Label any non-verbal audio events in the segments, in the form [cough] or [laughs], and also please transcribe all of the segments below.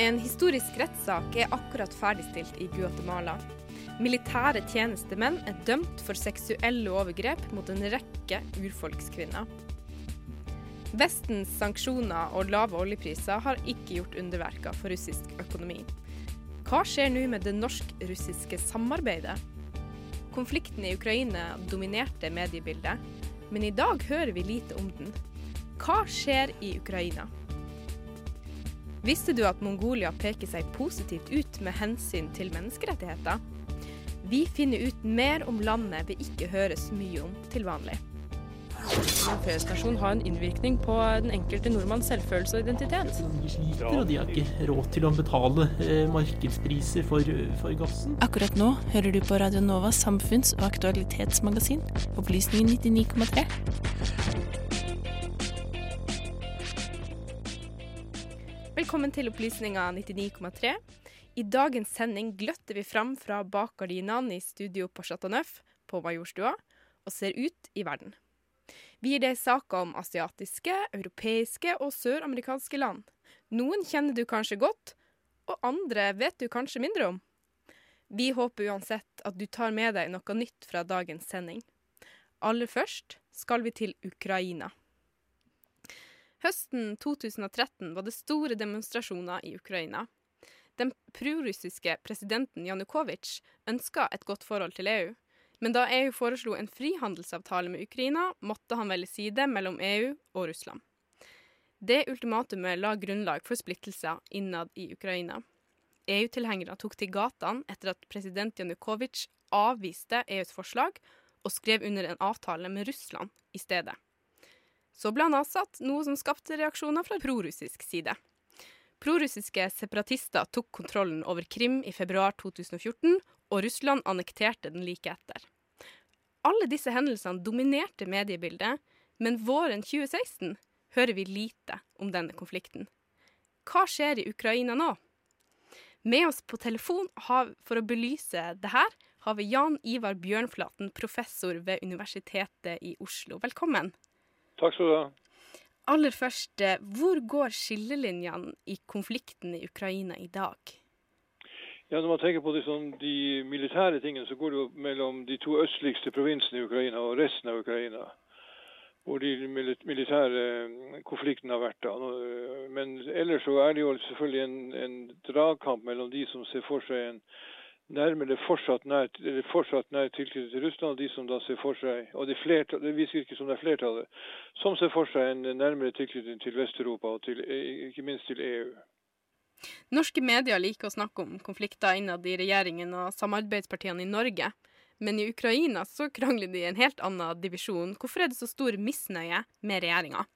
En historisk rettssak er akkurat ferdigstilt i Guatemala. Militære tjenestemenn er dømt for seksuelle overgrep mot en rekke urfolkskvinner. Vestens sanksjoner og lave oljepriser har ikke gjort underverker for russisk økonomi. Hva skjer nå med det norsk-russiske samarbeidet? Konflikten i Ukraina dominerte mediebildet, men i dag hører vi lite om den. Hva skjer i Ukraina? Visste du at Mongolia peker seg positivt ut med hensyn til menneskerettigheter? Vi finner ut mer om landet vi ikke høres mye om til vanlig. Europeisk nasjon har en innvirkning på den enkelte nordmanns selvfølelse og identitet. De sliter, og de har ikke råd til å betale eh, markedspriser for, for gassen. Akkurat nå hører du på Radio Novas samfunns- og aktualitetsmagasin, Opplysningen 99,3. Velkommen til Opplysninga 99,3. I dagens sending gløtter vi fram fra bakgardinene i studio på Chateau Neuf på Majorstua og ser ut i verden. Vi gir deg saker om asiatiske, europeiske og søramerikanske land. Noen kjenner du kanskje godt, og andre vet du kanskje mindre om. Vi håper uansett at du tar med deg noe nytt fra dagens sending. Aller først skal vi til Ukraina. Høsten 2013 var det store demonstrasjoner i Ukraina. Den prorussiske presidenten Janukovitsj ønska et godt forhold til EU, men da EU foreslo en frihandelsavtale med Ukraina, måtte han velge side mellom EU og Russland. Det ultimatumet la grunnlag for splittelser innad i Ukraina. EU-tilhengere tok til gatene etter at president Janukovitsj avviste EUs forslag og skrev under en avtale med Russland i stedet. Så ble han avsatt, noe som skapte reaksjoner fra prorussisk side. Prorussiske separatister tok kontrollen over Krim i februar 2014, og Russland annekterte den like etter. Alle disse hendelsene dominerte mediebildet, men våren 2016 hører vi lite om denne konflikten. Hva skjer i Ukraina nå? Med oss på telefon for å belyse det her, har vi Jan Ivar Bjørnflaten, professor ved Universitetet i Oslo. Velkommen. Takk skal du ha. Aller først, hvor går skillelinjene i konflikten i Ukraina i dag? Ja, Når man tenker på de, sånn, de militære tingene, så går det jo mellom de to østligste provinsene i Ukraina og resten av Ukraina. Hvor de militære konfliktene har vært. da. Men ellers så er det jo selvfølgelig en, en dragkamp mellom de som ser for seg en nærmere fortsatt nær, fortsatt nær tilknyttet til Russland, de som da ser for seg og det, flertall, det viser ikke som det er flertallet, som ser for seg en nærmere tilknytning til Vest-Europa og til, ikke minst til EU. Norske medier liker å snakke om konflikter innad i regjeringen og samarbeidspartiene i Norge. Men i Ukraina så krangler de i en helt annen divisjon. Hvorfor er det så stor misnøye med regjeringa?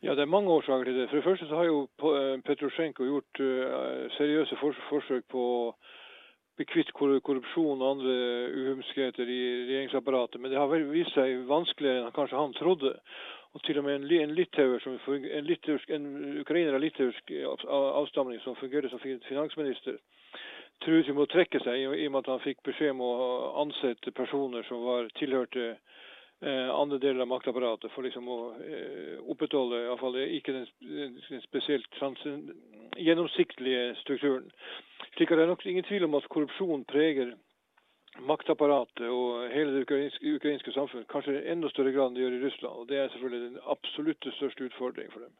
Ja, Det er mange årsaker til det. For det første så har jo Petrosjenko gjort uh, seriøse forsøk på å bli kvitt korrupsjon og andre uhumskheter i regjeringsapparatet. Men det har vist seg vanskeligere enn kanskje han trodde. Og til og med en, en som en, litauersk, en ukrainer av litauisk avstamning som fungerer som finansminister, truet med å trekke seg i og med at han fikk beskjed om å ansette personer som var tilhørte andre deler av maktapparatet, for liksom å eh, opprettholde iallfall ikke den, den spesielt gjennomsiktige strukturen. Slik at Det er nok ingen tvil om at korrupsjon preger maktapparatet og hele det ukrainske, ukrainske samfunnet, kanskje i enda større grad enn det gjør i Russland. og Det er selvfølgelig den absolutt største utfordringen for dem.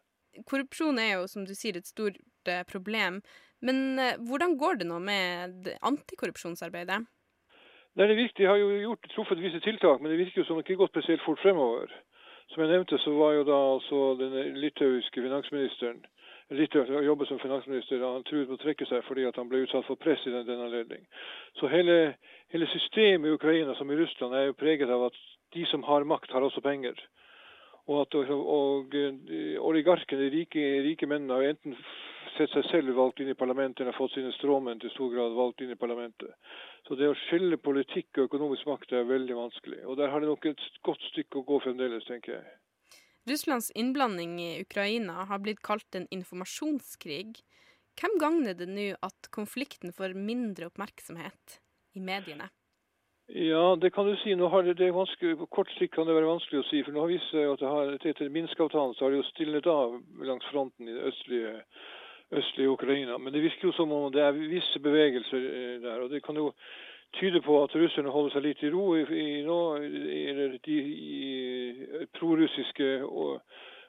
Korrupsjon er jo, som du sier, et stort eh, problem. Men eh, hvordan går det nå med antikorrupsjonsarbeidet? Nei, det virker, De har jo gjort, truffet visse tiltak, men det virker jo som det ikke gått spesielt fort fremover. Som jeg nevnte, så var jo da altså den litauiske finansministeren Litauen jobbet som finansminister. Han truet med å trekke seg fordi han ble utsatt for press i den, den anledning. Så hele, hele systemet i Ukraina som i Russland er jo preget av at de som har makt, har også penger. Og at og, og, oligarkene, de rike, rike mennene, har enten sett seg selv valgt inn i parlamentet enn har fått sine stråmenn til stor grad valgt inn i parlamentet. Så det å skille politikk og økonomisk makt er veldig vanskelig. Og der har det nok et godt stykke å gå fremdeles, tenker jeg. Russlands innblanding i Ukraina har blitt kalt en informasjonskrig. Hvem gagner det nå at konflikten får mindre oppmerksomhet i mediene? Ja, det kan du si. Nå har det, det På kort sikt kan det være vanskelig å si. For nå har vist seg at det har, etter Minsk-avtalen så har det jo stilnet av langs fronten i det østlige, østlige Ukraina. Men det virker jo som om det er visse bevegelser eh, der. og det kan jo tyder på at russerne holder seg litt i ro i, i nå. Eller de prorussiske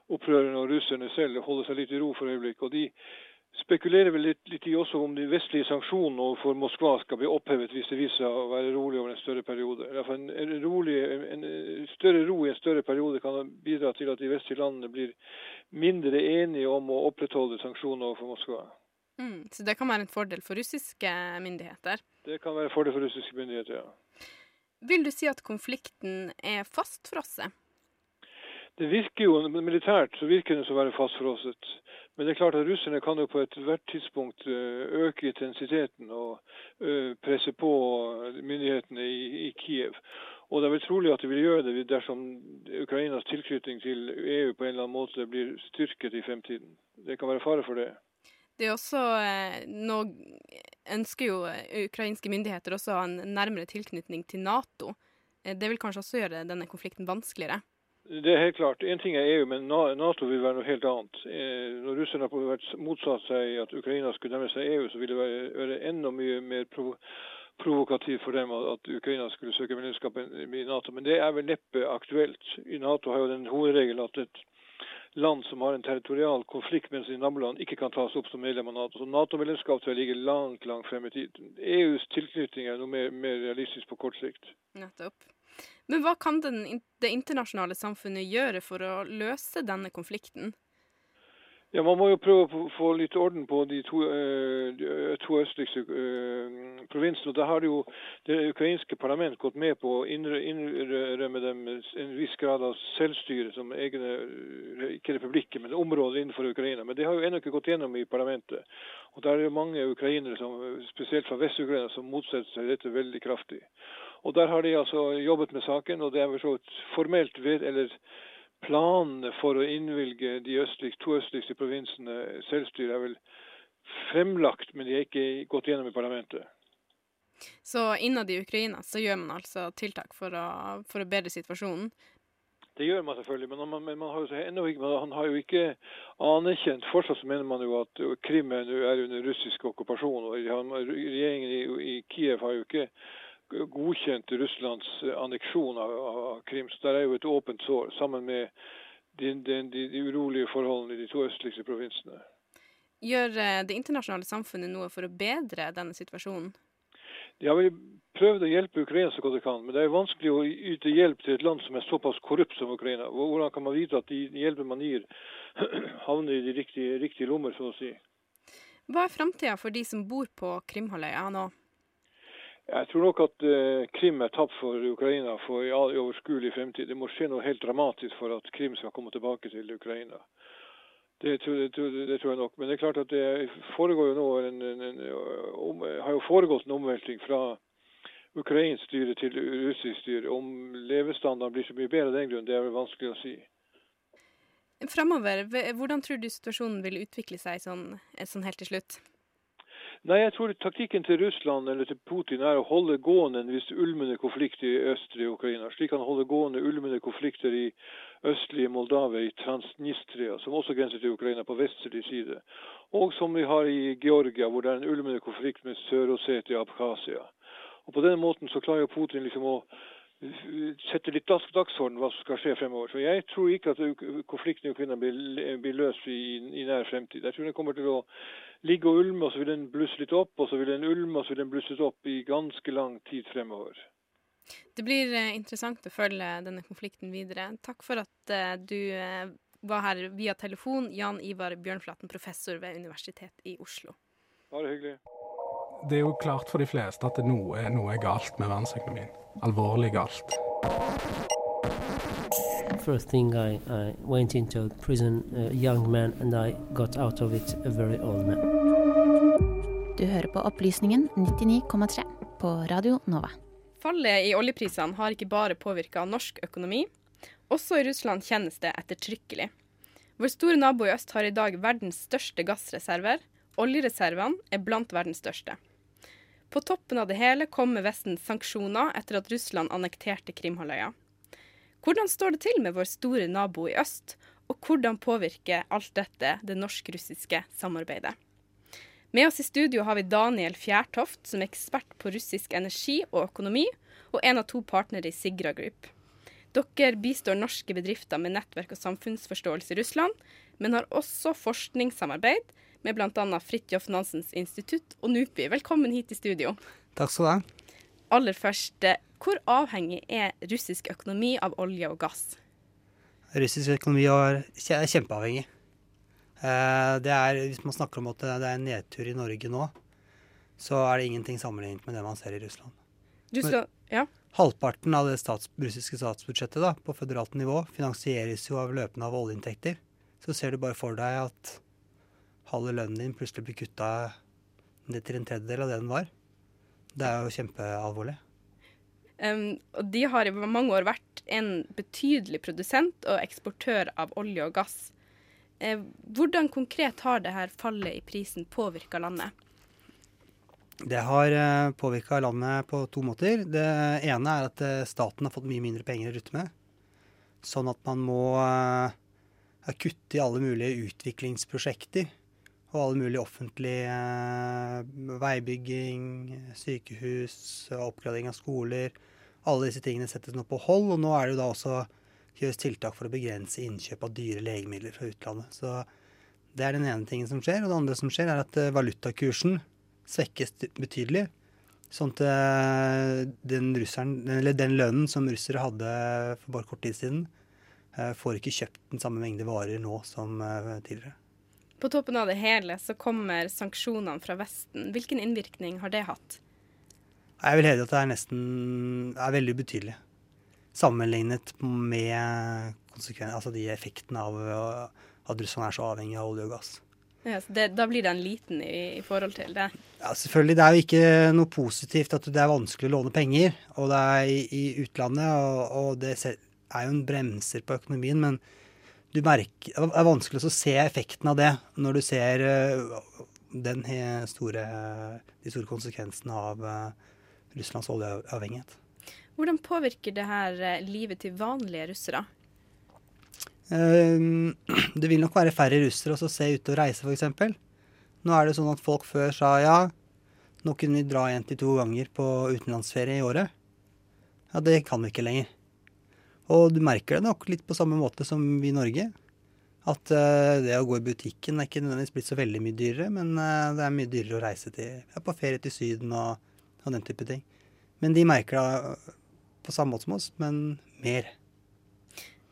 opprørerne og russerne selv holder seg litt i ro for øyeblikket. Og de spekulerer vel litt, litt, i også om de vestlige sanksjonene overfor Moskva skal bli opphevet hvis det viser seg å være rolig over en større periode. En, en, rolig, en, større ro i en større periode kan bidra til at de vestlige landene blir mindre enige om å opprettholde sanksjoner overfor Moskva. Mm, så det kan være en fordel for russiske myndigheter? Det kan være en fordel for russiske myndigheter, ja. Vil du si at konflikten er fastfrosset? Det virker jo, Militært så virker den som å være fastfrosset. Men det er klart at russerne kan jo på ethvert tidspunkt eh, øke intensiteten og eh, presse på myndighetene i, Kiev. Og det er vel trolig at de vil gjøre det dersom Ukrainas tilknytning til EU på en eller annen måte blir styrket i fremtiden. Det kan være fare for det. Det er også eh, Nå ønsker jo ukrainske myndigheter også en nærmere tilknytning til Nato. Det vil kanskje også gjøre denne konflikten vanskeligere? Det er helt klart. Én ting er EU, men Nato vil være noe helt annet. Eh, når russerne har motsatt seg at Ukraina skulle nærme seg EU, så vil det være enda mye mer provo provokativt for dem at Ukraina skulle søke medlemskap i Nato. Men det er vel neppe aktuelt. I Nato har jo den hovedregelen at et land som har en territorial konflikt med sine naboland, ikke kan tas opp som medlem av Nato. Så Nato-medlemskap ligger langt langt frem i tid. EUs tilknytning er noe mer, mer realistisk på kort sikt. Nettopp. Men hva kan den, det internasjonale samfunnet gjøre for å løse denne konflikten? Ja, Man må jo prøve å få litt orden på de to, de to østligste uh, provinsene. Da har jo det ukrainske parlament gått med på å innrømme dem en viss grad av selvstyre som egne, ikke republikker, men områder innenfor Ukraina. Men det har jo ennå ikke gått gjennom i parlamentet. Og Der er det mange ukrainere, som, spesielt fra Vest-Ukraina, som motsetter seg dette veldig kraftig. Og Der har de altså jobbet med saken, og det er så formelt ved, eller planene for å innvilge de østlig, to østligste provinsene selvstyre er vel fremlagt, men de er ikke gått gjennom i parlamentet. Så innad i Ukraina så gjør man altså tiltak for å, for å bedre situasjonen? Det gjør man selvfølgelig, men man, men man har, jo ikke, man har jo ikke anerkjent Fortsatt så mener man jo at Krim er under russisk okkupasjon. og Regjeringen i, i Kiev har jo ikke godkjent Russlands anneksjon av, av Krim. Så der er jo et åpent sår, sammen med de, de, de, de urolige forholdene i de to østligste provinsene. Gjør eh, det internasjonale samfunnet noe for å bedre denne situasjonen? De har vel prøvd å hjelpe Ukraina så godt de kan, men det er vanskelig å yte hjelp til et land som er såpass korrupt som Ukraina. Hvordan kan man vite at de hjelpen man gir, [clears throat] havner i de riktige, riktige lommer, så å si? Hva er framtida for de som bor på Krimhalvøya nå? Jeg tror nok at uh, Krim er tapt for Ukraina for i overskuelig fremtid. Det må skje noe helt dramatisk for at Krim skal komme tilbake til Ukraina. Det, det, det, tror jeg nok. Men det er klart at det foregår jo nå en, en, en, om, har jo foregått en omvelting fra ukrainsk styre til russisk styre. Om levestandarden blir så mye bedre av den grunn, det er vel vanskelig å si. Framover, hvordan tror du situasjonen vil utvikle seg sånn, sånn helt til slutt? Nei, jeg tror taktikken til Russland eller til Putin er å holde gående en viss ulmende konflikt i østlige Ukraina. Slik han holder gående ulmende konflikter i østlige Moldavia, i Transnistria, som også grenser til Ukraina på vestlig side. Og som vi har i Georgia, hvor det er en ulmende konflikt med Sør-Osetia og Abkhasia. Og På den måten så klarer Putin liksom å sette litt dagsorden hva som skal skje fremover. Så jeg tror ikke at konflikten i Ukraina blir, blir løst i, i, nær fremtid. Jeg tror den kommer til å ligge og ulme, og så vil den blusse litt opp, og så vil den ulme, og så vil den blusse opp i ganske lang tid fremover. Det blir eh, interessant å følge denne konflikten videre. Takk for at uh, du uh, var her via telefon, Jan Ivar Bjørnflaten, professor ved Universitetet i Oslo. Bare hyggelig. Det er jo klart for de fleste at noe, noe er galt med verdensøkonomien. Alvorlig galt. First thing I, I went into prison, a young man, and I got out of it a very old man. Du hører på Opplysningen 99,3 på Radio Nova. Fallet i oljeprisene har ikke bare påvirka norsk økonomi. Også i Russland kjennes det ettertrykkelig. Vår store nabo i øst har i dag verdens største gassreserver. Oljereservene er blant verdens største. På toppen av det hele kommer Vestens sanksjoner etter at Russland annekterte Krimhalvøya. Hvordan står det til med vår store nabo i øst, og hvordan påvirker alt dette det norsk-russiske samarbeidet? Med oss i studio har vi Daniel Fjærtoft, som er ekspert på russisk energi og økonomi, og en av to partnere i Sigra Group. Dere bistår norske bedrifter med nettverk og samfunnsforståelse i Russland, men har også forskningssamarbeid med bl.a. Fridtjof Nansens institutt og NUPI. Velkommen hit i studio. Takk skal du ha. Aller først, hvor avhengig er russisk økonomi av olje og gass? Russisk økonomi er kjempeavhengig. Eh, det er, hvis man snakker om at det er en nedtur i Norge nå, så er det ingenting sammenlignet med det man ser i Russland. Skal, ja. Halvparten av det stats, russiske statsbudsjettet da, på føderalt nivå finansieres jo av løpende av oljeinntekter. Så ser du bare for deg at halve lønnen din plutselig blir kutta ned til en tredjedel av det den var. Det er jo kjempealvorlig. Um, og de har i mange år vært en betydelig produsent og eksportør av olje og gass. Uh, hvordan konkret har dette fallet i prisen påvirka landet? Det har eh, påvirka landet på to måter. Det ene er at uh, staten har fått mye mindre penger å rutte med. Sånn at man må uh, kutte i alle mulige utviklingsprosjekter og all mulig offentlig eh, veibygging, sykehus, oppgradering av skoler. Alle disse tingene settes nå på hold, og nå er det jo da også gjøres tiltak for å begrense innkjøp av dyre legemidler fra utlandet. Så det er den ene tingen som skjer. Og det andre som skjer, er at eh, valutakursen svekkes betydelig. Sånn at eh, den, russeren, den lønnen som russere hadde for bare kort tid siden, får ikke kjøpt den samme mengde varer nå som tidligere. På toppen av det hele så kommer sanksjonene fra Vesten. Hvilken innvirkning har det hatt? Jeg vil hevde at det er nesten er veldig ubetydelig. Sammenlignet med altså de effektene av at Russland er så avhengig av olje og gass. Ja, det, da blir den liten i, i, forhold til det? Ja, selvfølgelig. Det er jo ikke noe positivt at det er vanskelig å låne penger. Og det er i, i utlandet, og, og, det er jo en bremser på økonomien. men du merker, Det er vanskelig å se effekten av det når du ser eh, den store, de store konsekvensene av eh, Russlands oljeavhengighet. Hvordan påvirker det her eh, livet til vanlige russere? [clears throat] Det vil nok være færre russere å se ute og reise, f.eks. Nå er det sånn at folk før sa ja, nå kunne vi dra én til to ganger på utenlandsferie i året. Ja, det kan vi ikke lenger. Og du merker det nok litt på samme måte som vi i Norge. At uh, det å gå i butikken er ikke nødvendigvis blitt så veldig mye dyrere, men uh, det er mye dyrere å reise til, ja, på ferie til Syden og, og, den type ting. Men de merker det på samme måte som oss, men mer.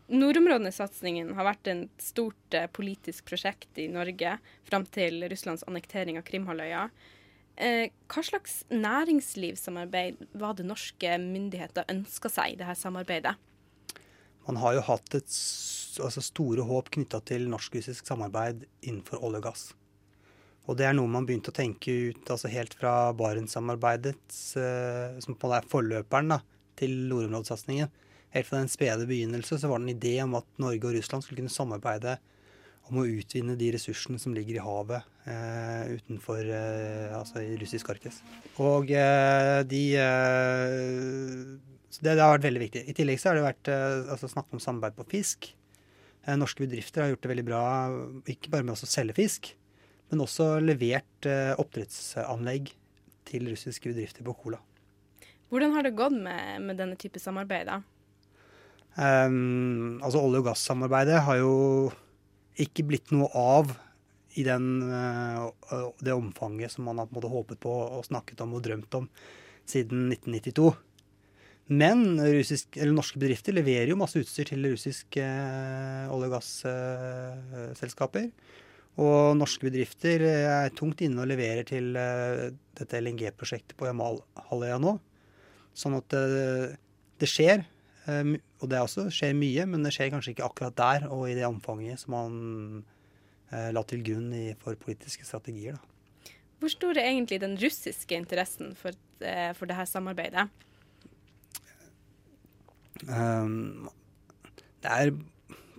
Nordområdesatsingen har vært et stort uh, politisk prosjekt i Norge fram til Russlands annektering av Krimhalvøya. Hva slags næringslivssamarbeid var det norske myndigheter ønska seg i dette samarbeidet? Man har jo hatt et altså store håp knytta til norsk-russisk samarbeid innenfor olje og gass. Og det er noe man begynte å tenke ut altså helt fra Barentssamarbeidet, uh, som på er forløperen da, til nordområdesatsingen. Helt fra den spede begynnelse så var det en idé om at Norge og Russland skulle kunne samarbeide om å utvinne de ressursene som ligger i havet eh, utenfor eh, altså i russisk Arktis. Og eh, de eh, så det, det, har vært veldig viktig. I tillegg så har det vært eh, altså snakk om samarbeid på fisk. Eh, norske bedrifter har gjort det veldig bra, ikke bare med å selge fisk, men også levert oppdrettsanlegg til russiske bedrifter på Cola. Hvordan har det gått med, med denne type samarbeid? da? Um, altså Olje- og gassamarbeidet har jo ikke blitt noe av i den, uh, det omfanget som man har på en måte håpet på og snakket om og drømt om siden 1992. Men russisk, norske bedrifter leverer jo masse utstyr til russiske eh, olje- og gasselskaper. Eh, og norske bedrifter er tungt inne og leverer til dette LNG-prosjektet på Jamalhalvøya nå. Sånn at det skjer. Og det også skjer mye, men det skjer kanskje ikke akkurat der og i det omfanget som man eh, la til grunn i, for politiske strategier. Da. Hvor stor er egentlig den russiske interessen for, eh, for dette samarbeidet? Um, det er,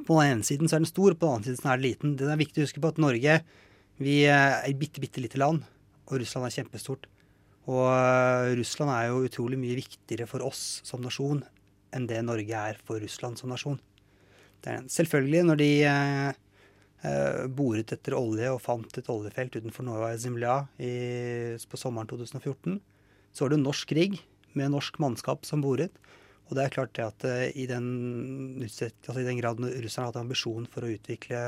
på den ene siden så er den stor, på den andre siden er den liten. Det er viktig å huske på at Norge vi er et bitte, bitte lite land, og Russland er kjempestort. Og uh, Russland er jo utrolig mye viktigere for oss som nasjon enn det Norge er for Russland som nasjon. Selvfølgelig, når de eh, eh, boret etter olje og fant et oljefelt utenfor Novaja Zemlja på sommeren 2014, så var det norsk rigg med norsk mannskap som boret. Og det er klart det at eh, i, den, altså i den grad russerne har hatt ambisjon for å utvikle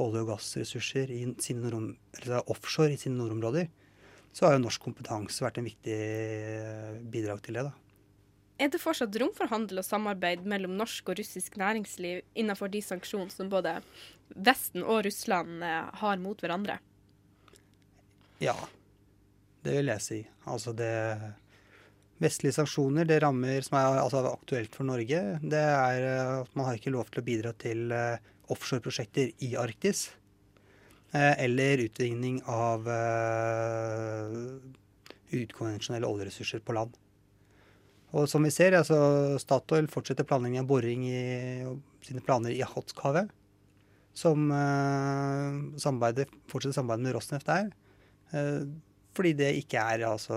olje- og gassressurser i sine nord, offshore i sine nordområder, så har jo norsk kompetanse vært en viktig eh, bidrag til det. da. Er det fortsatt rom for handel og samarbeid mellom norsk og russisk næringsliv innenfor de sanksjonene som både Vesten og Russland eh, har mot hverandre? Ja, det vil jeg si. Altså det Vestlige sanksjoner, det rammer som er altså aktuelt for Norge, det er eh, at man har ikke lov til å bidra til eh, offshoreprosjekter i Arktis. Eller utvinning av utkonvensjonelle oljeressurser på land. Og som vi ser, altså Statoil fortsetter planlegging av boring i sine planer i Akhotskhavet. Som fortsetter samarbeidet med Rosneft der. Fordi det ikke er altså,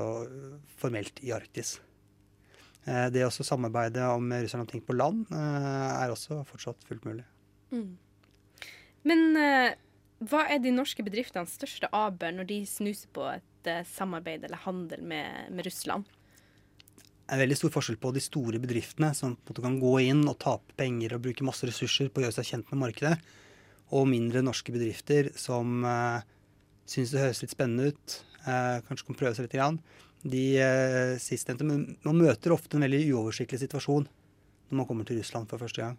formelt i Arktis. Uh, det å samarbeide om Russland om ting på land er også fortsatt fullt mulig. Mm. Men hva er de norske bedriftenes største aber når de snuser på et samarbeid eller handel med, med Russland? en veldig stor forskjell på de store bedriftene som kan gå inn og tape penger og bruke masse ressurser på å gjøre seg kjent med markedet, og mindre norske bedrifter som uh, syns det høres litt spennende ut, uh, kanskje kan prøve seg litt. Grann. De eh, sistnevnte Man møter ofte en veldig uoversiktlig situasjon når man kommer til Russland for første gang.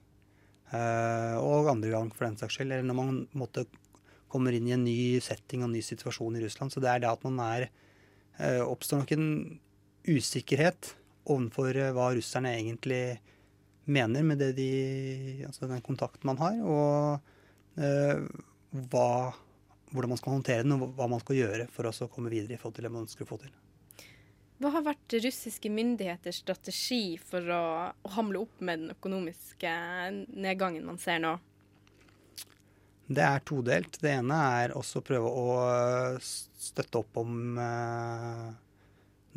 Eh, og andre gang, for den saks skyld. Eller når man måtte, kommer inn i en ny setting og en ny situasjon i Russland. Så det er det at man er oppstår nok en usikkerhet overfor eh, hva russerne egentlig mener med det de, altså den kontakten man har, og eh, hva, hvordan man skal håndtere den, og hva man skal gjøre for å komme videre i forhold til det man ønsker få til. Hva har vært russiske myndigheters strategi for å, å hamle opp med den økonomiske nedgangen man ser nå? Det er todelt. Det ene er også å prøve å støtte opp om eh,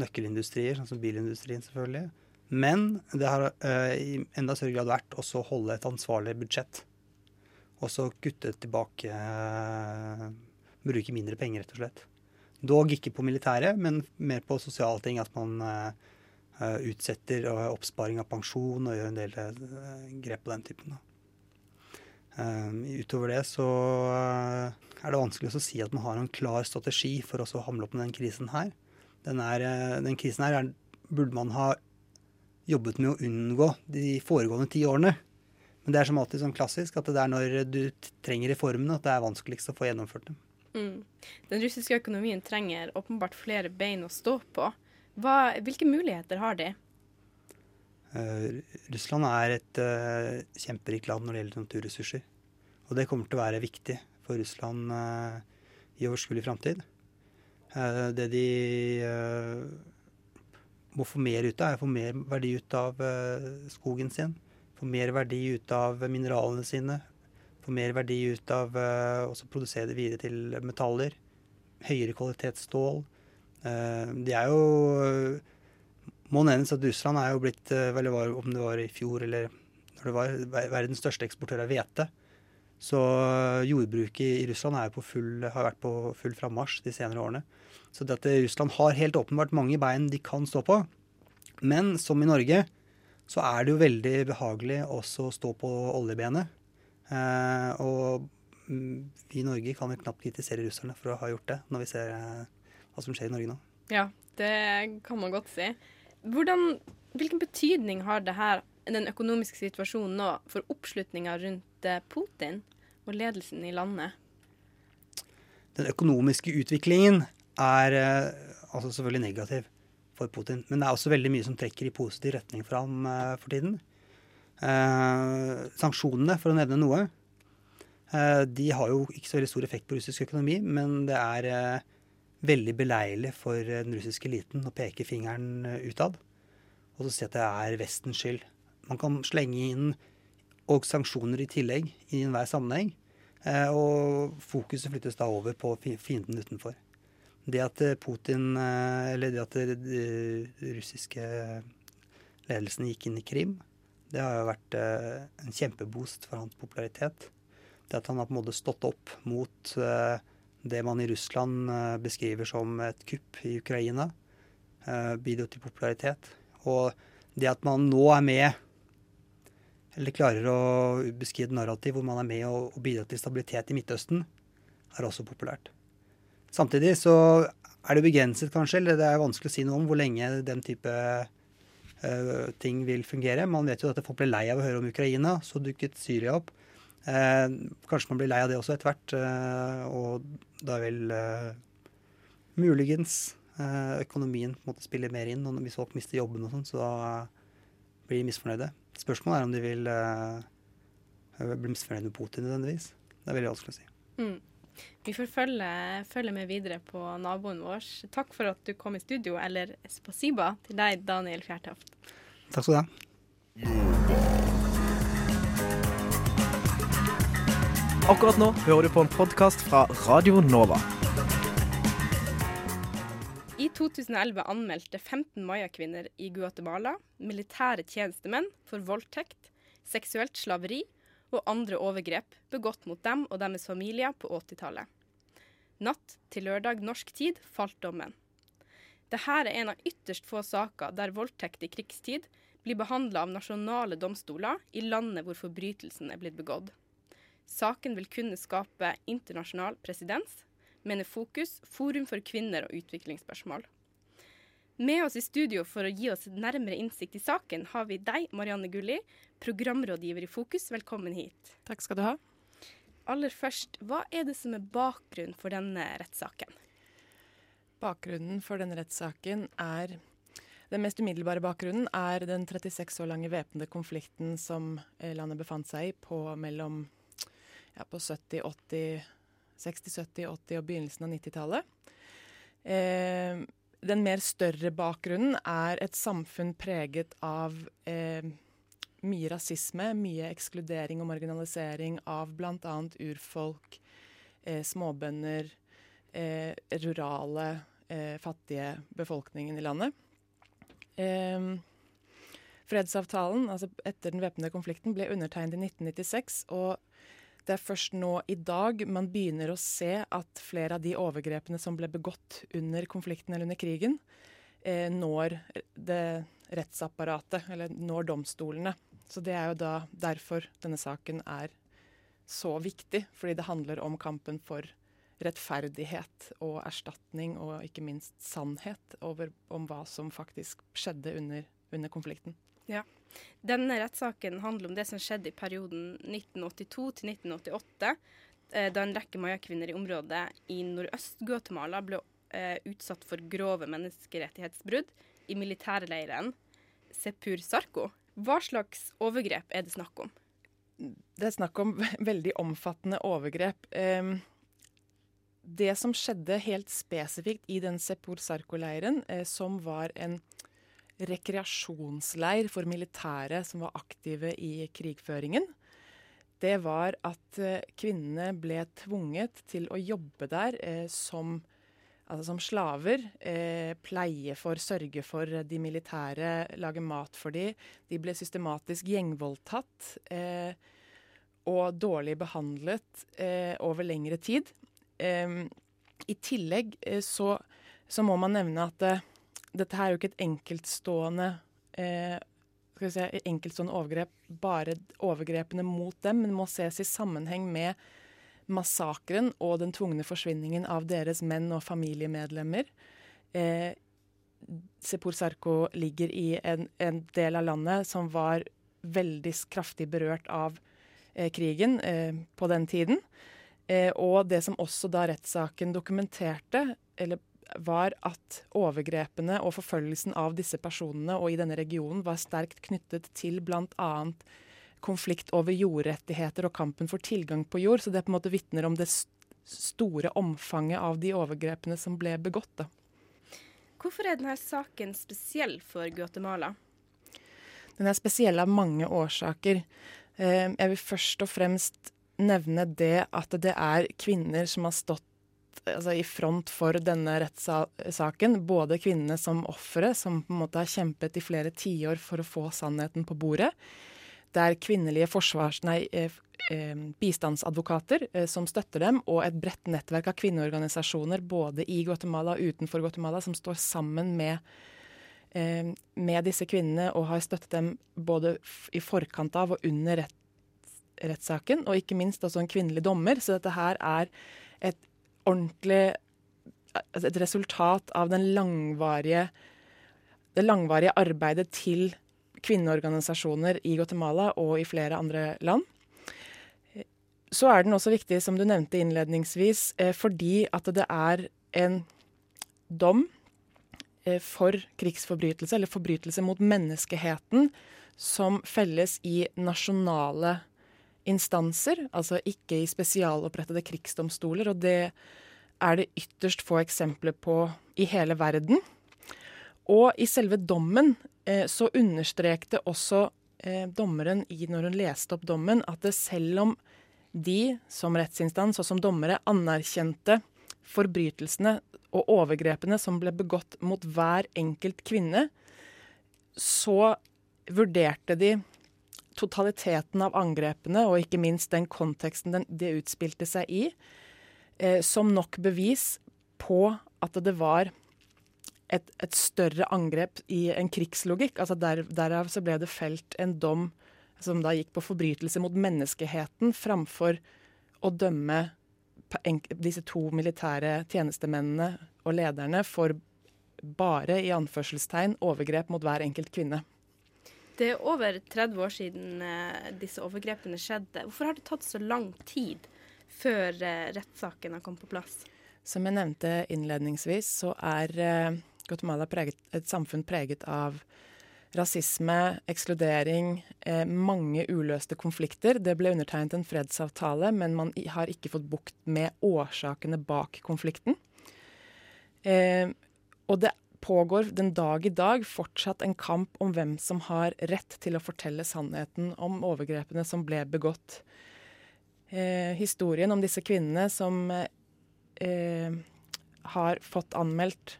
nøkkelindustrier, sånn som bilindustrien selvfølgelig. Men det har uh, i enda større grad vært også å holde et ansvarlig budsjett. Og så kutte tilbake Bruke mindre penger, rett og slett. Dog ikke på militæret, men mer på sosiale ting. At man uh, utsetter oppsparing av pensjon og gjør en del grep på den typen. utover det så er det vanskelig å si at man har en klar strategi for å hamle opp med den krisen her den, er, den krisen her er, burde man ha jobbet med å unngå de foregående ti årene. Men det er som alltid sånn klassisk at det er når du trenger reformene at det er vanskeligst å få gjennomført dem. Mm. Den russiske økonomien trenger åpenbart flere bein å stå på. Hva, hvilke muligheter har de? Uh, Russland er et uh, kjemperikt land når det gjelder naturressurser. Og det kommer til å være viktig for Russland uh, i overskuelig framtid. Det de må få mer ut av, er å få mer verdi ut av skogen sin. Få mer verdi ut av mineralene sine. Få mer verdi ut av eh, og produsere det videre til metaller. Høyere kvalitetsstål. Eh, de er jo Må nevnes at Russland er jo blitt, eh, vel, om det var i fjor eller når det var, verdens største eksportør av hvete. Så jordbruket i Russland full, har vært på full frammarsj de senere årene. Så det at Russland har helt åpenbart mange bein de kan stå på. Men som i Norge så er det jo veldig behagelig også å stå på oljebenet. Eh, og mm, vi i Norge kan vel knapt kritisere russerne for å ha gjort det, når vi ser eh, hva som skjer i Norge nå. Ja, det kan man godt si. Hvordan, hvilken betydning har det her, den økonomiske situasjonen nå for oppslutninga rundt eh, Putin og ledelsen i landet? Den økonomiske utviklingen er altså selvfølgelig negativ for Putin. Men det er også veldig mye som trekker i positiv retning for ham for tiden. Eh, sanksjonene, for å nevne noe, eh, de har jo ikke så veldig stor effekt på russisk økonomi, men det er eh, veldig beleilig for den russiske eliten å peke fingeren utad og så si at det er Vestens skyld. Man kan slenge inn og sanksjoner i tillegg i enhver sammenheng. Og fokuset flyttes da over på fi- fienden utenfor. Det at Putin, eller det at den russiske ledelsen gikk inn i Krim, det har jo vært eh, en kjempeboost for hans popularitet. Det at han har på en måte stått opp mot eh, det man i Russland eh, beskriver som et kupp i Ukraina, bidro til popularitet. Og det at man nå er med, eller klarer å beskrive et narrativ hvor man er med og, og bidrar til stabilitet i Midtøsten, er også populært. Samtidig så er det begrenset, kanskje, eller det er vanskelig å si noe om hvor lenge den type ting vil fungere. Man vet jo at folk ble lei av å høre om Ukraina, så dukket Syria opp. Eh, kanskje man blir lei av det også etter hvert, eh, og da vil eh, muligens eh, økonomien på en måte spille mer inn. Hvis folk mister jobben og sånn, så blir de misfornøyde. Spørsmålet er om de vil eh, bli misfornøyd med Putin nødvendigvis. Det er veldig vanskelig å si. Mm. Vi får følge, følge med videre på naboen vår. Takk for at du kom i studio, eller spasiba til deg, Daniel Fjærtoft. Takk skal du ha. Akkurat nå hører du på en podkast fra Radio Nova. I 2011 anmeldte 15 maya-kvinner i Guatemala militære tjenestemenn for voldtekt, seksuelt slaveri og andre overgrep begått mot dem og deres familier på 80-tallet. Natt til lørdag norsk tid falt dommen. Dette er en av ytterst få saker der voldtekt i krigstid blir behandla av nasjonale domstoler i landet hvor forbrytelsen er blitt begått. Saken vil kunne skape internasjonal presedens, mener Fokus, Forum for kvinner og utviklingsspørsmål. Med oss i studio for å gi oss nærmere innsikt i saken, har vi deg, Marianne Gulli, programrådgiver i Fokus. Velkommen hit. Takk skal du ha. Aller først, hva er det som er bakgrunnen for denne rettssaken? Bakgrunnen for denne rettssaken er Den mest umiddelbare bakgrunnen er den 36 år lange væpnede konflikten som eh, landet befant seg i på mellom ja, på 70, 80, 60, 70, 80 og begynnelsen av 90-tallet. Eh, den mer større bakgrunnen er et samfunn preget av eh, mye rasisme, mye ekskludering og marginalisering av bl.a. urfolk, eh, småbønder, eh, rurale, eh, fattige befolkningen i landet. Eh, fredsavtalen, altså etter den væpnede konflikten, ble undertegnet i 1996. og det er først nå i dag man begynner å se at flere av de overgrepene som ble begått under konflikten eller under krigen, eh, når det rettsapparatet, eller når domstolene. Så det er jo da derfor denne saken er så viktig, fordi det handler om kampen for rettferdighet og erstatning, og ikke minst sannhet over, om hva som faktisk skjedde under, under konflikten. Ja. Denne rettssaken handler om det som skjedde i perioden 1982 til 1988, eh, da en rekke maya-kvinner i området i nordøst-Guatemala ble eh, utsatt for grove menneskerettighetsbrudd i militærleiren Sepur Sarco. Hva slags overgrep er det snakk om? Det er snakk om veldig omfattende overgrep. Det som skjedde helt spesifikt i den Sepur Sarco-leiren, eh, som var en rekreasjonsleir for militære som var aktive i krigføringen. det var at eh, kvinnene ble tvunget til å jobbe der eh, som, altså som slaver. Eh, pleie for, sørge for de militære, lage mat for dem. De ble systematisk gjengvoldtatt eh, og dårlig behandlet eh, over lengre tid. I tillegg så, så, må man nevne at dette her er jo ikke et enkeltstående skal vi si, enkeltstående overgrep, bare overgrepene mot dem, men må ses i sammenheng med massakren og den tvungne forsvinningen av deres menn og familiemedlemmer. Eh, Sepur Sarko ligger i en, en, del av landet som var veldig kraftig berørt av eh, krigen eh, på den tiden. Eh, og det som også da rettssaken dokumenterte, eller var at overgrepene og forfølgelsen av disse personene og i denne regionen var sterkt knyttet til bl.a. konflikt over jordrettigheter og kampen for tilgang på jord. Så det på en måte vitner om det store omfanget av de overgrepene som ble begått. Da. Hvorfor er denne saken spesiell for Guatemala? Den er spesiell av mange årsaker. Eh, jeg vil først og fremst nevne det at det er kvinner som har stått altså, i front for denne rettssaken. Både kvinnene som ofre, som på en måte har kjempet i flere tiår for å få sannheten på bordet. Det er kvinnelige forsvars, nei, eh, eh, bistandsadvokater eh, som støtter dem, og et bredt nettverk av kvinneorganisasjoner både i Guatemala og utenfor Guatemala som står sammen med, med disse kvinnene og har støttet dem både i forkant av og under rettssaken, og ikke minst også en kvinnelig dommer. Så dette her er et ordentlig altså Et resultat av den langvarige, det langvarige arbeidet til kvinneorganisasjoner i Guatemala og i flere andre land. Så er den også viktig, som du nevnte innledningsvis, eh, fordi at det er en dom eh, for krigsforbrytelse, eller forbrytelse mot menneskeheten, som felles i nasjonale instanser, altså ikke i spesialopprettede krigsdomstoler. Og det er det ytterst få eksempler på i hele verden. Og i selve dommen eh, så understrekte også eh, dommeren i, når hun leste opp dommen, at selv om de som rettsinstans og som dommere anerkjente forbrytelsene og overgrepene som ble begått mot hver enkelt kvinne, så vurderte de totaliteten av angrepene, og ikke minst den konteksten den, det utspilte seg i, eh, som nok bevis på at det var et, et større angrep i en krigslogikk. Altså der, derav så ble det felt en dom som da gikk på forbrytelse mot menneskeheten, framfor å dømme disse to militære tjenestemennene og lederne for bare i anførselstegn overgrep mot hver enkelt kvinne. Det er over 30 år siden eh, disse overgrepene skjedde. Hvorfor har det tatt så lang tid før eh, rettssaken har kommet på plass? Som jeg nevnte innledningsvis, så er eh, Guatemala preget, et samfunn preget av rasisme, ekskludering, eh, mange uløste konflikter. Det ble undertegnet en fredsavtale, men man har ikke fått bukt med årsakene bak konflikten. Eh, og det pågår den dag i dag fortsatt en kamp om hvem som har rett til å fortelle sannheten om overgrepene som ble begått. Eh, historien om disse kvinnene som eh, har fått anmeldt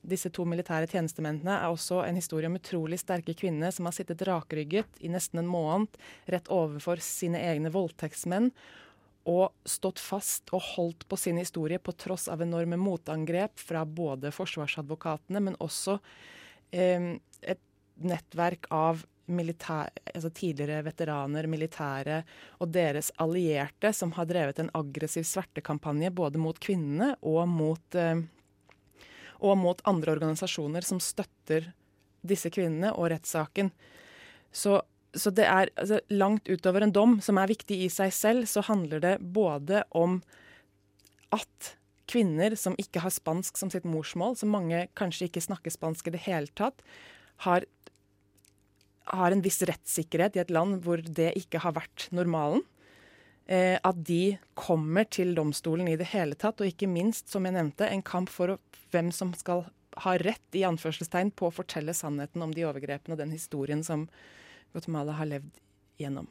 disse to militære tjenestemennene, er også en historie om utrolig sterke kvinner som har sittet rakrygget i nesten en måned rett overfor sine egne voldtektsmenn og stått fast og holdt på sin historie på tross av enorme motangrep fra både forsvarsadvokatene, men også eh, et nettverk av militær, altså tidligere veteraner, militære og deres allierte som har drevet en aggressiv svertekampanje både mot kvinnene og mot, eh, og mot andre organisasjoner som støtter disse kvinnene og rettssaken. Så så det er altså, langt utover en dom, som er viktig i seg selv, så handler det både om at kvinner som ikke har spansk som sitt morsmål, som mange kanskje ikke snakker spansk i det hele tatt, har, har en viss rettssikkerhet i et land hvor det ikke har vært normalen. Eh, at de kommer til domstolen i det hele tatt, og ikke minst, som jeg nevnte, en kamp for å, hvem som skal ha rett i anførselstegn på å fortelle sannheten om de overgrepene og den historien som, Guatemala har levd gjennom.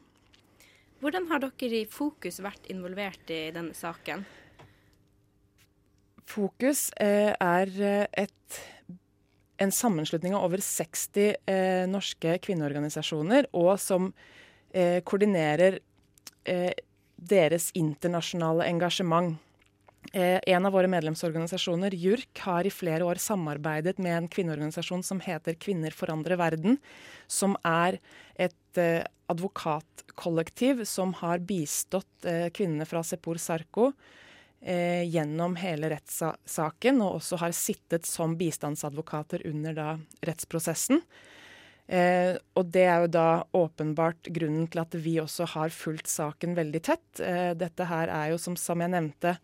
Hvordan har dere i Fokus vært involvert i denne saken? Fokus eh, er eh, et, en sammenslutning av over 60 eh, norske kvinneorganisasjoner, og som eh, koordinerer eh, deres internasjonale engasjement. Eh, en av våre medlemsorganisasjoner, JURK, har i flere år samarbeidet med en kvinneorganisasjon som heter Kvinner forandrer verden, som er et eh, advokatkollektiv som har bistått eh, kvinnene fra Sepur Sarko gjennom hele rettssaken, og også har sittet som bistandsadvokater under da rettsprosessen. Eh, og det er jo da åpenbart grunnen til at vi også har fulgt saken veldig tett. Eh, dette her er jo, som, som, jeg nevnte,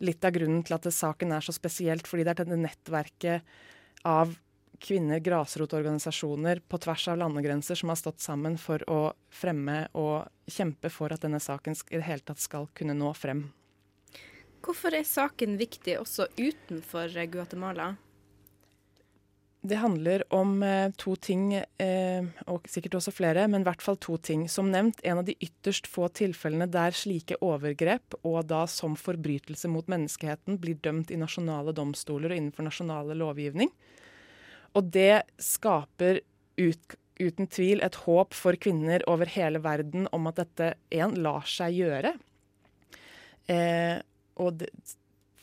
litt av grunnen til at saken er så spesielt, fordi det er dette nettverket av kvinner, grasrotorganisasjoner på tvers av landegrenser som har stått sammen for å fremme og kjempe for at denne saken i det hele tatt skal kunne nå frem. Hvorfor er saken viktig også utenfor Guatemala? Det handler om eh, to ting, eh, og sikkert også flere, men i hvert fall to ting. Som nevnt, en av de ytterst få tilfellene der slike overgrep, og da som forbrytelse mot menneskeheten, blir dømt i nasjonale domstoler og innenfor nasjonale lovgivning. Og det skaper ut, uten tvil et håp for kvinner over hele verden om at dette en lar seg gjøre. Eh, og det,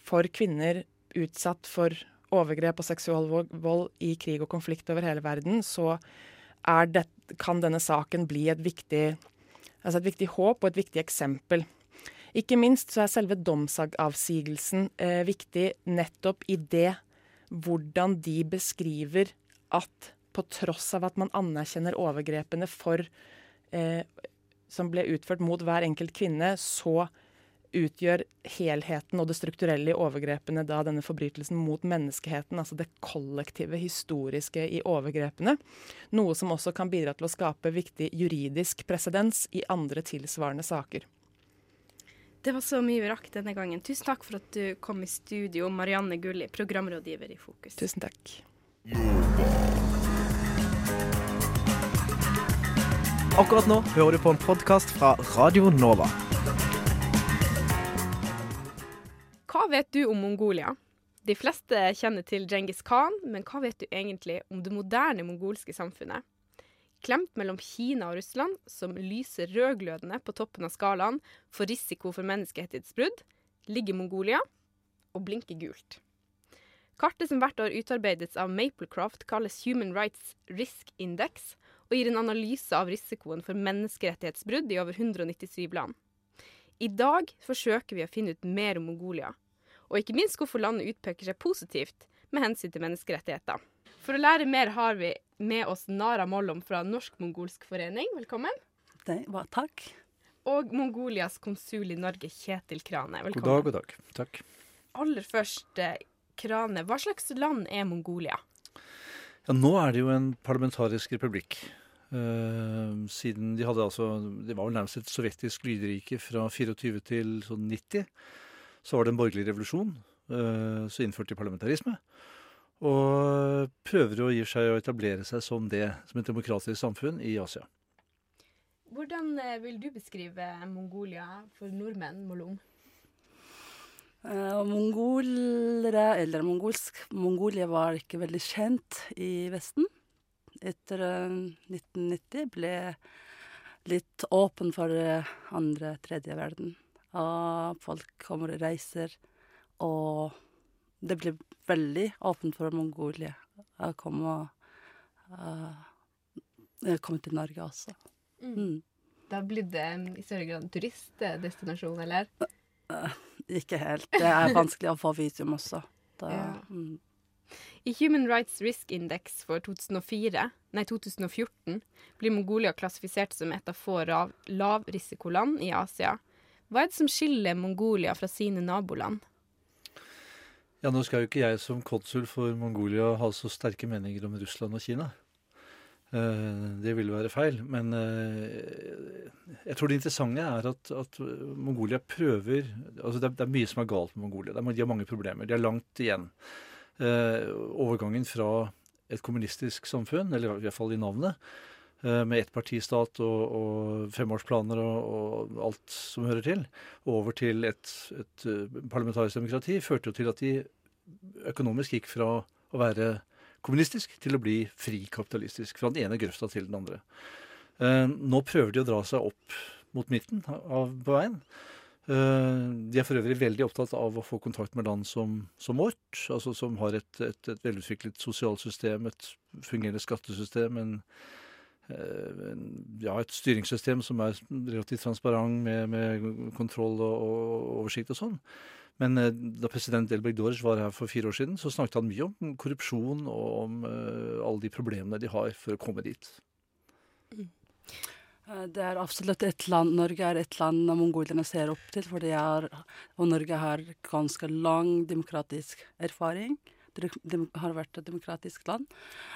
for kvinner utsatt for overgrep og seksuell vold i krig og konflikt over hele verden, så det, kan denne saken bli et viktig, altså et viktig håp og et viktig eksempel. Ikke minst så er selve domsavsigelsen eh, viktig nettopp i det hvordan de beskriver at på tross av at man anerkjenner overgrepene for, eh, som ble utført mot hver enkelt kvinne, så utgjør helheten og det strukturelle i overgrepene da denne forbrytelsen mot menneskeheten, altså det kollektive historiske i overgrepene, noe som også kan bidra til å skape viktig juridisk presedens i andre tilsvarende saker. Det var så mye vi rakk denne gangen. Tusen takk for at du kom i studio, Marianne Gulli, programrådgiver i Fokus. Tusen takk. Akkurat nå hører du på en podkast fra Radio Nova. Hva vet du om Mongolia? De fleste kjenner til Djengis Khan, men hva vet du egentlig om det moderne mongolske samfunnet? Klemt mellom Kina og Russland, som lyser rødglødende på toppen av skalaen for risiko for menneskerettighetsbrudd, ligger Mongolia og blinker gult. Kartet som hvert år utarbeides av Maplecroft, kalles Human Rights Risk Index og gir en analyse av risikoen for menneskerettighetsbrudd i over 197 land. I dag forsøker vi å finne ut mer om Mongolia, og ikke minst hvorfor landet utpeker seg positivt med hensyn til menneskerettigheter. For å lære mer har vi med oss Nara Mollom fra Norsk-mongolsk forening. Velkommen. Det var, takk. Og Mongolias konsul i Norge, Kjetil Krane. Velkommen. God dag, god dag. Takk. Aller først, eh, Krane, hva slags land er Mongolia? Ja, nå er det jo en parlamentarisk republikk. Uh, siden de hadde altså Det var vel nærmest et sovjetisk lydrike fra 24 til sånn 90. Så var det en borgerlig revolusjon. Uh, så innførte de parlamentarisme. Og prøver å gi seg å etablere seg som det, som et demokratisk samfunn i Asia. Hvordan uh, vil du beskrive Mongolia for nordmenn, Molom? mongolere, eller mongolsk Mongolia var ikke veldig kjent i Vesten etter 1990 eh, ble litt åpen for eh, andre, tredje verden. Og folk kommer og reiser, og det ble veldig åpent for Mongolia å komme, uh, komme til Norge også. Mm. Mm. Da blir det i større grad en turistdestinasjon, eller? Uh, ikke helt. Det er vanskelig å få visum også. Da, [laughs] ja. mm. I Human Rights Risk Index for 2004, nei, 2014 blir Mongolia klassifisert som et av få lavrisikoland i Asia. Hva er det som skiller Mongolia fra sine naboland? Ja, Nå skal jo ikke jeg som konsul for Mongolia ha så sterke meninger om Russland og Kina. Eh, det ville være feil. Men eh, jeg tror det interessante er at, at Mongolia prøver altså det er, det er, mye som er galt med Mongolia. De har mange problemer. De har langt igjen overgangen fra et kommunistisk samfunn, eller i hvert fall i navnet, eh, med ettpartistat og, og femårsplaner og, og alt som hører til, over til et, et eh, parlamentarisk demokrati, førte jo til at de økonomisk gikk fra å være kommunistisk til å bli frikapitalistisk. Fra den ene grøfta til den andre. Eh, nå prøver de å dra seg opp mot midten av, på veien. Eh, de er for øvrig veldig opptatt av å få kontakt med land som, som vårt, altså som har et, et, et velutviklet sosialsystem, et fungerende skattesystem, en, eh, en, ja, et styringssystem som er relativt transparent med, med kontroll og, og oversikt og sånn. Men eh, da president Elbeg Dorj var her for fire år siden, så snakket han mye om korrupsjon og om uh, alle de problemene de har for å komme dit. Mm. Det er absolutt et land Norge er et land mongolene ser opp til, for er, og Norge har ganske lang demokratisk erfaring. Det har vært et demokratisk land.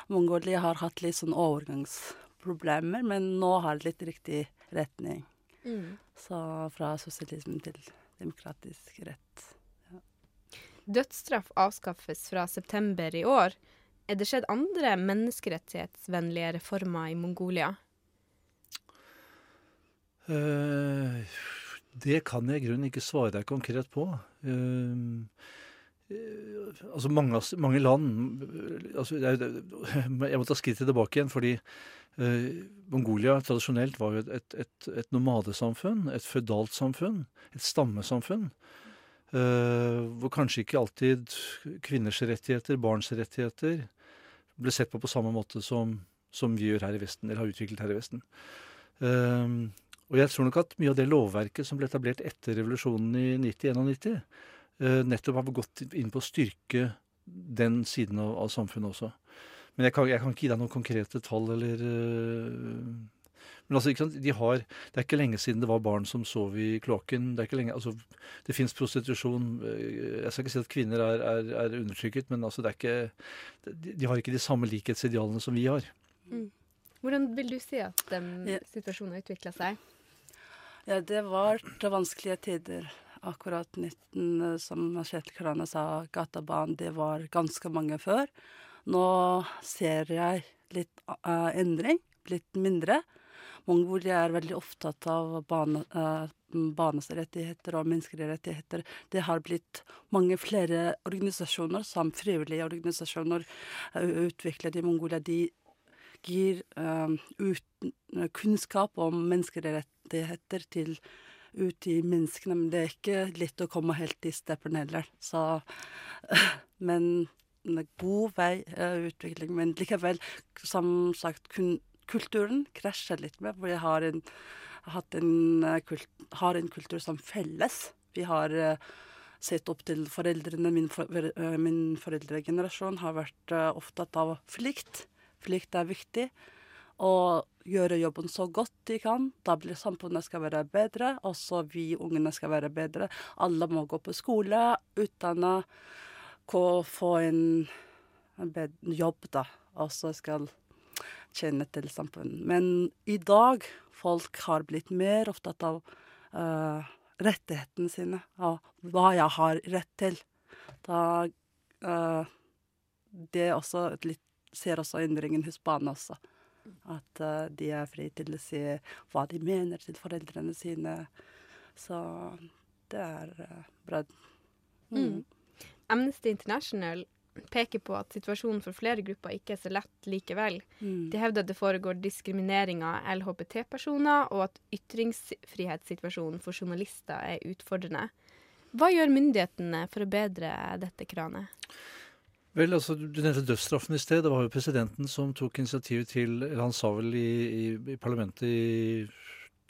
Mongolia har hatt litt sånn overgangsproblemer, men nå har det litt riktig retning. Mm. Så fra sosialisme til demokratisk rett. Ja. Dødsstraff avskaffes fra september i år. Er det skjedd andre menneskerettighetsvennlige reformer i Mongolia? Uh, det kan jeg i grunnen ikke svare deg konkret på. Uh, uh, altså mange, mange land altså jeg, jeg, må ta skrittet tilbake igjen, fordi Mongolia tradisjonelt var jo et, et, et nomadesamfunn, et fødalt samfunn, et stammesamfunn. hvor kanskje ikke alltid kvinners rettigheter, barns rettigheter, ble sett på på samme måte som, som vi gjør her i Vesten, eller har utviklet her i Vesten. Og jeg tror nok at mye av det lovverket som ble etablert etter revolusjonen i 1991, nettopp har gått inn på å styrke den siden av, av samfunnet også. Men jeg kan, jeg kan, ikke gi deg noen konkrete tall eller uh, Men altså, ikke sant? De har, det er ikke lenge siden det var barn som sov i kloakken. Det er ikke lenge, altså, det fins prostitusjon. Jeg skal ikke si at kvinner er, er, er undertrykket, men altså, det er ikke, de, de har ikke de samme likhetsidealene som vi har. Mm. Hvordan vil du si at den situasjonen har utvikla seg? Ja, det var vanskelige tider. Akkurat 19, som Kjetil Krane sa, Gatabanen, det var ganske mange før. Nå ser jeg litt uh, endring, litt mindre. Mongolia er veldig opptatt av bane, uh, barnas rettigheter og menneskelige rettigheter. Det har blitt mange flere organisasjoner, som frivillige organisasjoner, uh, utviklet i Mongolia. De gir ut, kunnskap om menneskerettigheter til ut i menneskene. Men det er ikke lett å komme helt i steppen heller. Så, [laughs] men god veiutvikling. Uh, men likevel, som sagt, kun, kulturen krasjer litt med. For jeg har en, en, kult, har en kultur som felles. Vi har uh, sett opp til foreldrene. Min, for, min foreldregenerasjon har vært opptatt av flikt. Flikt er viktig. Og gjøre jobben så godt de kan. Da blir samfunnet skal være bedre, også vi ungene skal være bedre. Alle må gå på skole, utdanne få en, en jobb, da, og så skal tjene til samfunnet. Men i dag folk har blitt mer opptatt av uh, rettighetene sine, av hva jeg har rett til. Da uh, Det også litt, ser også endringen hos barna også. At uh, de er fri til å si hva de mener til foreldrene sine. Så det er bra. Mm. mm. Amnesty International peker på at situasjonen for flere grupper ikke er så lett likevel. Mm. De hevder at det foregår diskriminering av LHBT-personer, og at ytringsfrihetssituasjonen for journalister er utfordrende. Hva gjør myndighetene for å bedre dette kranet? Vel, altså, Du nevnte dødsstraffen i sted. Det var jo presidenten som tok initiativet til eller Han sa vel i, i, i parlamentet i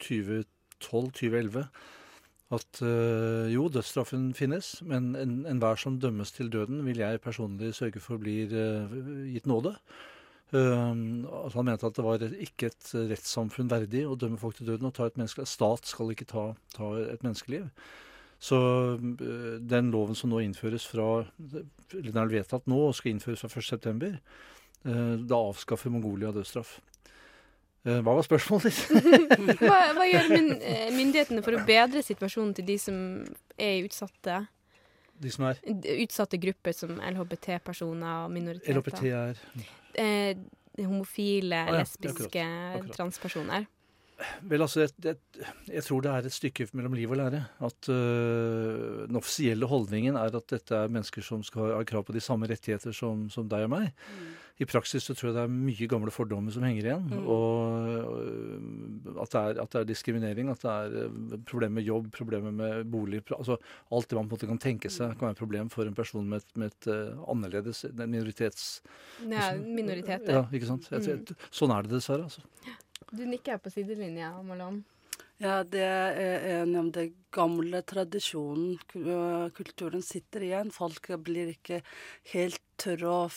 2012-2011 at øh, jo, dødsstraffen finnes, men enhver en som dømmes til døden, vil jeg personlig sørge for blir øh, gitt nåde. Uh, altså han mente at det var ikke et rettssamfunn verdig å dømme folk til døden og ta et menneske. Stat skal ikke ta, ta et menneskeliv. Så uh, den loven som nå innføres fra Den er vedtatt nå og skal innføres fra 1.9., uh, da avskaffer Mongolia dødsstraff. Eh, hva var spørsmålet ditt? [laughs] hva, hva, gjør myndighetene for å bedre situasjonen til de som er utsatte? De som er? Utsatte grupper som LHBT-personer og minoriteter. LHBT er eh, homofile, Ah, ja, lesbiske, akkurat, akkurat. transpersoner? Vel, altså, jeg, jeg, jeg tror det er et stykke mellom liv og lære. At øh, Den offisielle holdningen er at dette er mennesker som skal ha krav på de samme rettigheter som, som deg og meg. I praksis så tror jeg det er mye gamle fordommer som henger igjen. Mm. Og og at det, er, at det er diskriminering, at det er øh, problemer med jobb, problemer med bolig altså Alt det man på en måte kan tenke seg kan være et problem for en person med et, med et uh, annerledes en minoritets... Ja, minoritet, Ja, ikke sant? Jeg, jeg, sånn er det dessverre. altså. Du nikker på sidelinja, Malone. Ja, det er enig om det gamle tradisjonen. Øh, Kulturen sitter igjen. Folk blir ikke helt tørre å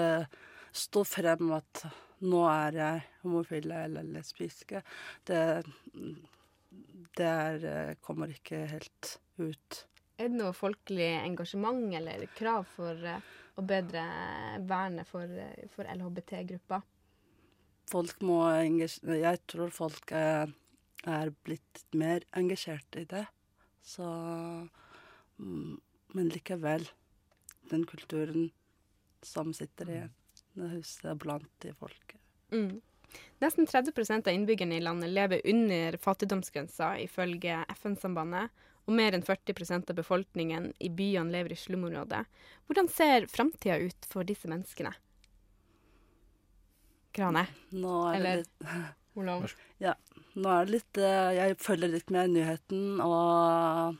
eh, stå frem at nå er jeg homofile eller lesbiske. Det, det er, eh, kommer ikke helt ut. Er det noe folkelig engasjement eller krav for å bedre vernet for, for LHBT-grupper? Folk må engasjere Jeg tror folk er, er blitt mer engasjert i det. Så mm, Men likevel. Den kulturen som sitter igjen. Det huset blant de folket. Mm. Nesten 30% av innbyggerne i landet lever under fattigdomsgrensa, ifølge FN-sambandet. Og mer enn 40% av befolkningen i byene lever i slumområdet. Hvordan ser framtida ut for disse menneskene? Krane? Nå er det Eller litt [laughs] Olav? Ja. Nå er det litt eh, Jeg følger litt med nyheten og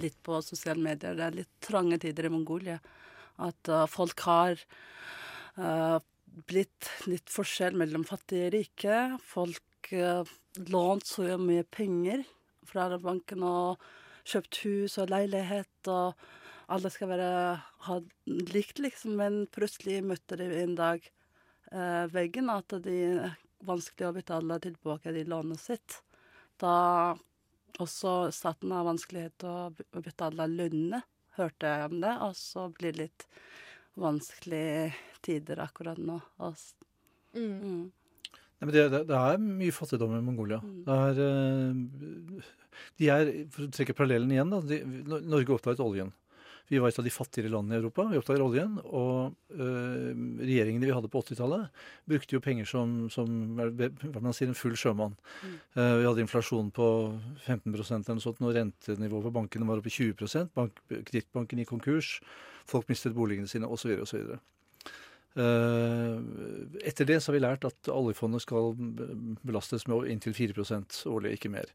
litt på sosiale medier. Det er litt trange tider i Mongolia. At eh, folk har eh, blitt litt forskjell mellom fattige og rike. Folk uh, lånt så mye penger fra banken og kjøpt hus og leilighet. og alle skal være ha likt, liksom, men plutselig møtte de en dag veggen at det er vanskelig å betale tilbake de lånet sitt. Da også staten har vanskelighet å betale lønnene, hørte jeg om det, og så blir det litt vanskelige tider akkurat nå. Og s- mm. Nei, men det, det, det er mye fattigdom i Mongolia. Det er, eh, de er, For å trekke parallellen igjen, da. De, Nor- Norge oppdaget oljen. Vi var et av de fattigere landene i Europa. Vi oppdaget oljen. Og øh, regjeringene vi hadde på 80-tallet, brukte jo penger som, som hva man sier, en full sjømann. Eh, vi hadde inflasjon på 15 eller noe sånt, og rentenivået på bankene var oppe i 20 Bank, Kredittbanken gikk konkurs. Folk mistet boligene sine, osv. osv. Uh, etter det så har vi lært at oljefondet skal belastes med inntil 4% årlig, ikke mer.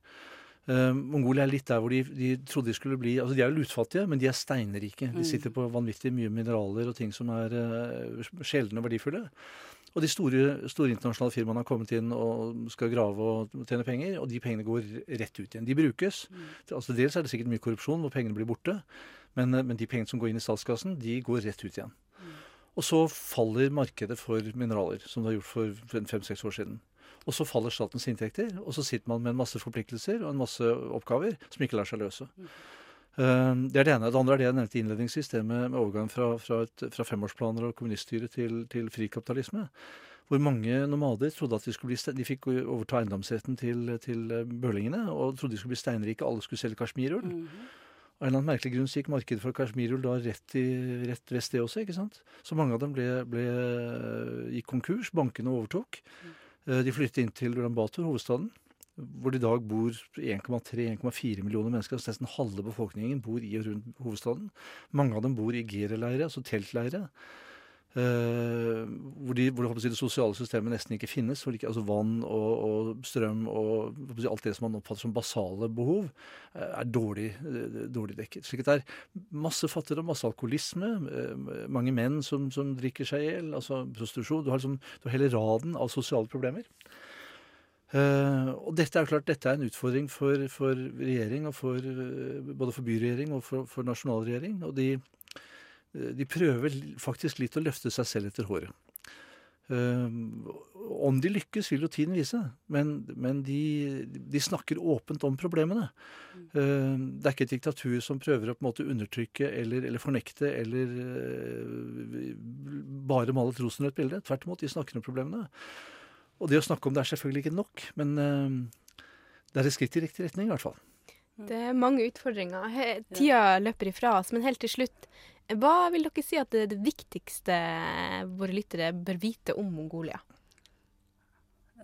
Eh, Mongolia er litt der hvor de, de trodde de skulle bli altså De er jo lutfattige, men de er steinrike. De Mm. sitter på vanvittig mye mineraler og ting som er uh, sjeldne og verdifulle. Og de store, store internasjonale firmaene har kommet inn og skal grave og tjene penger, og de pengene går rett ut igjen. De brukes. Altså Dels er det sikkert mye korrupsjon hvor pengene blir borte, men, eh, men de pengene som går inn i statskassen, de går rett ut igjen. Og så faller markedet for mineraler, som det har gjort for fem-seks år siden. Og så faller statens inntekter, og så sitter man med en masse forpliktelser og en masse oppgaver som ikke lar seg løse. Eh, Det er det ene. Det andre er det jeg nevnte innledningsvis, det med, med overgang fra, fra, et, fra femårsplaner og kommuniststyre til, til frikapitalisme. Hvor mange nomader trodde at de skulle bli De fikk overta eiendomsretten til, til eh, bølingene og trodde de skulle bli steinrike. Alle skulle selge kasjmirull. Av en eller annen merkelig grunn så gikk markedet for kasjmirull da rett, i, rett vest, det også. ikke sant? Så mange av dem ble, ble, gikk konkurs. Bankene overtok. Eh, De flyttet inn til Ulan hovedstaden, hvor det i dag bor 1,3-1,4 millioner mennesker. altså Nesten halve befolkningen bor i og rundt hovedstaden. Mange av dem bor i gere-leire, altså teltleire. Eh, hvor, de, hvor si, det sosiale systemet nesten ikke finnes. Hvor det ikke, altså vann og, og strøm og alt det som man oppfatter som basale behov, eh, er dårlig, eh, dårlig dekket. Slik at det er masse fattigdom, masse alkoholisme, mange menn som, som drikker seg i hjel, altså prostitusjon. Du har, liksom, du har hele raden av sosiale problemer. Uh, og dette er jo klart, dette er en utfordring for, for regjering, og for, både for byregjering og for, for nasjonalregjering. Og de, de prøver faktisk litt å løfte seg selv etter håret. Eh, om de lykkes, vil jo tiden vise, men, men de, de snakker åpent om problemene. Eh, det er ikke et diktatur som prøver å på en måte undertrykke eller, eller fornekte eller eh, bare male et rosenrødt bilde. Tvert imot, de snakker om problemene. Og det å snakke om det er selvfølgelig ikke nok, men eh, det er et skritt i riktig retning i hvert fall. Det er mange utfordringer. He, tida løper ifra oss, men helt til slutt. Hva vil dere si at det er det viktigste våre lyttere bør vite om Mongolia?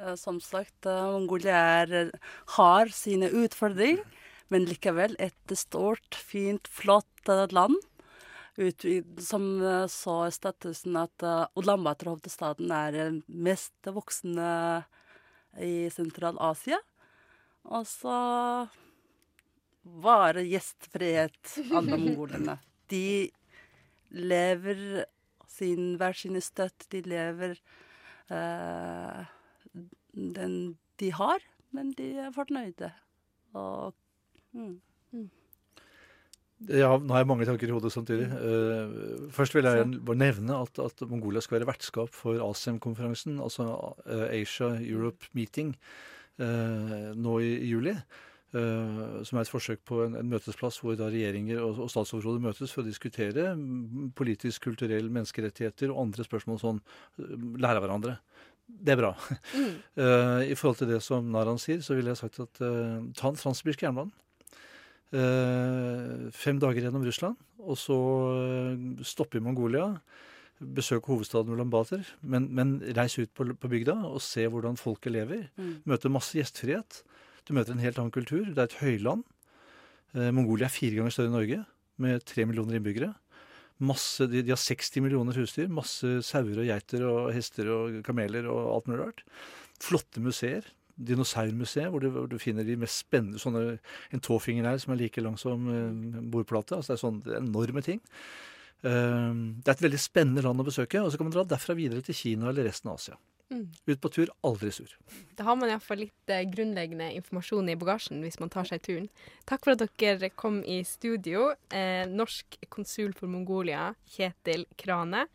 Eh, Som sagt, eh, Mongolia er, har sine utfordringer, men likevel et stort, fint, flott eh, land. Ut, som så statusen at Ulaanbaatar, hovedstaden, er den mest voksne i Sentral-Asia. Og så var gjestfrihet, alle [laughs] mongolene. De lever sin, hver sine støtt. De lever eh, den de har, men de er fornøyde. Og mm. Ja, nå har jeg mange tanker i hodet samtidig. Uh, først vil jeg bare nevne at, at, Mongolia skal være vertskap for ASEM-konferansen, altså uh, Asia Europe Meeting, uh, nå i, i juli. Som er et forsøk på en, en møtesplass hvor da regjeringer og, og statsoverhoder møtes for å diskutere politisk, kulturell, menneskerettigheter og andre spørsmål sånn. Lære av hverandre. Det er bra. Mm. [laughs] I forhold til det som Naran sier, så ville jeg sagt at ta den transsibirske jernbanen. Uh, fem dager gjennom Russland, og så uh, stoppe i Mongolia. Besøke hovedstaden Ulan-Bator, men, men reis ut på, på, bygda og se hvordan folket lever. Mm. Møte masse gjestfrihet. Du møter en helt annen kultur. Det er et høyland. Uh, Mongolia er fire ganger større enn Norge, med tre millioner innbyggere. Masse, de, de, har 60 millioner husdyr. Masse sauer og geiter og hester og kameler og alt mulig rart. Flotte museer dinosaurmuseet, hvor, hvor, du finner de mest spennende sånne, En tåfinger her som er like lang som uh, bordplate. altså Det er sånne enorme ting. Uh, det er et veldig spennende land å besøke. Og så kan man dra derfra videre til Kina eller resten av Asia. Mm. Ut på tur, aldri sur. Da har man iallfall litt eh, grunnleggende informasjon i bagasjen hvis man tar seg turen. Takk for at dere kom i studio. Eh, norsk konsul for Mongolia, Kjetil Krane,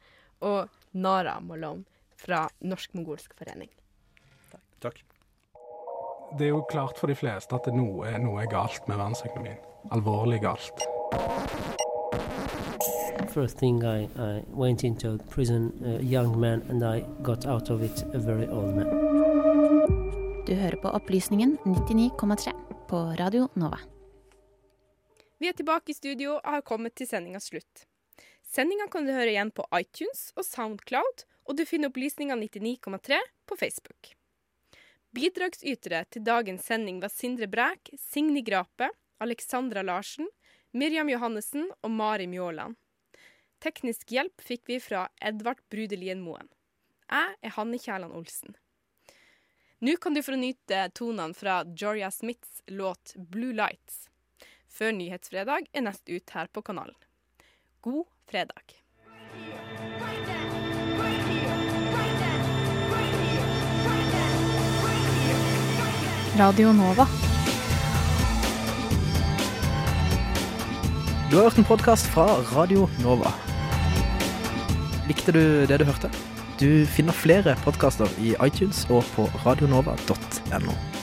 og Nara Malone fra Norsk-mongolsk forening. Takk. Takk det er jo klart for de fleste at noe, noe er galt med verdensøkonomien. Alvorlig galt. First thing I, I went into prison, a young man, and I got out of it a very old man. Du hører på Opplysningen 99,3 på Radio Nova. Vi er tilbake i studio og har kommet til sendingas slutt. Sendinga kan du høre igjen på iTunes og Soundcloud, og du finner Opplysninga 99,3 på Facebook. Bidragsytere til dagens sending var Sindre Bræk, Signe Grape, Alexandra Larsen, Miriam Johannessen og Mari Mjåland. Teknisk hjelp fikk vi fra Edvard Brudelien Moen. Jeg er Hanne Kjærland Olsen. Nå kan du få nyte tonene fra Joria Smiths låt 'Blue Lights'. Før Nyhetsfredag er nest ut her på kanalen. God fredag. Radio Nova. Du har hørt en podkast fra Radio Nova. Likte du det du hørte? Du finner flere podkaster i iTunes og på radionova.no.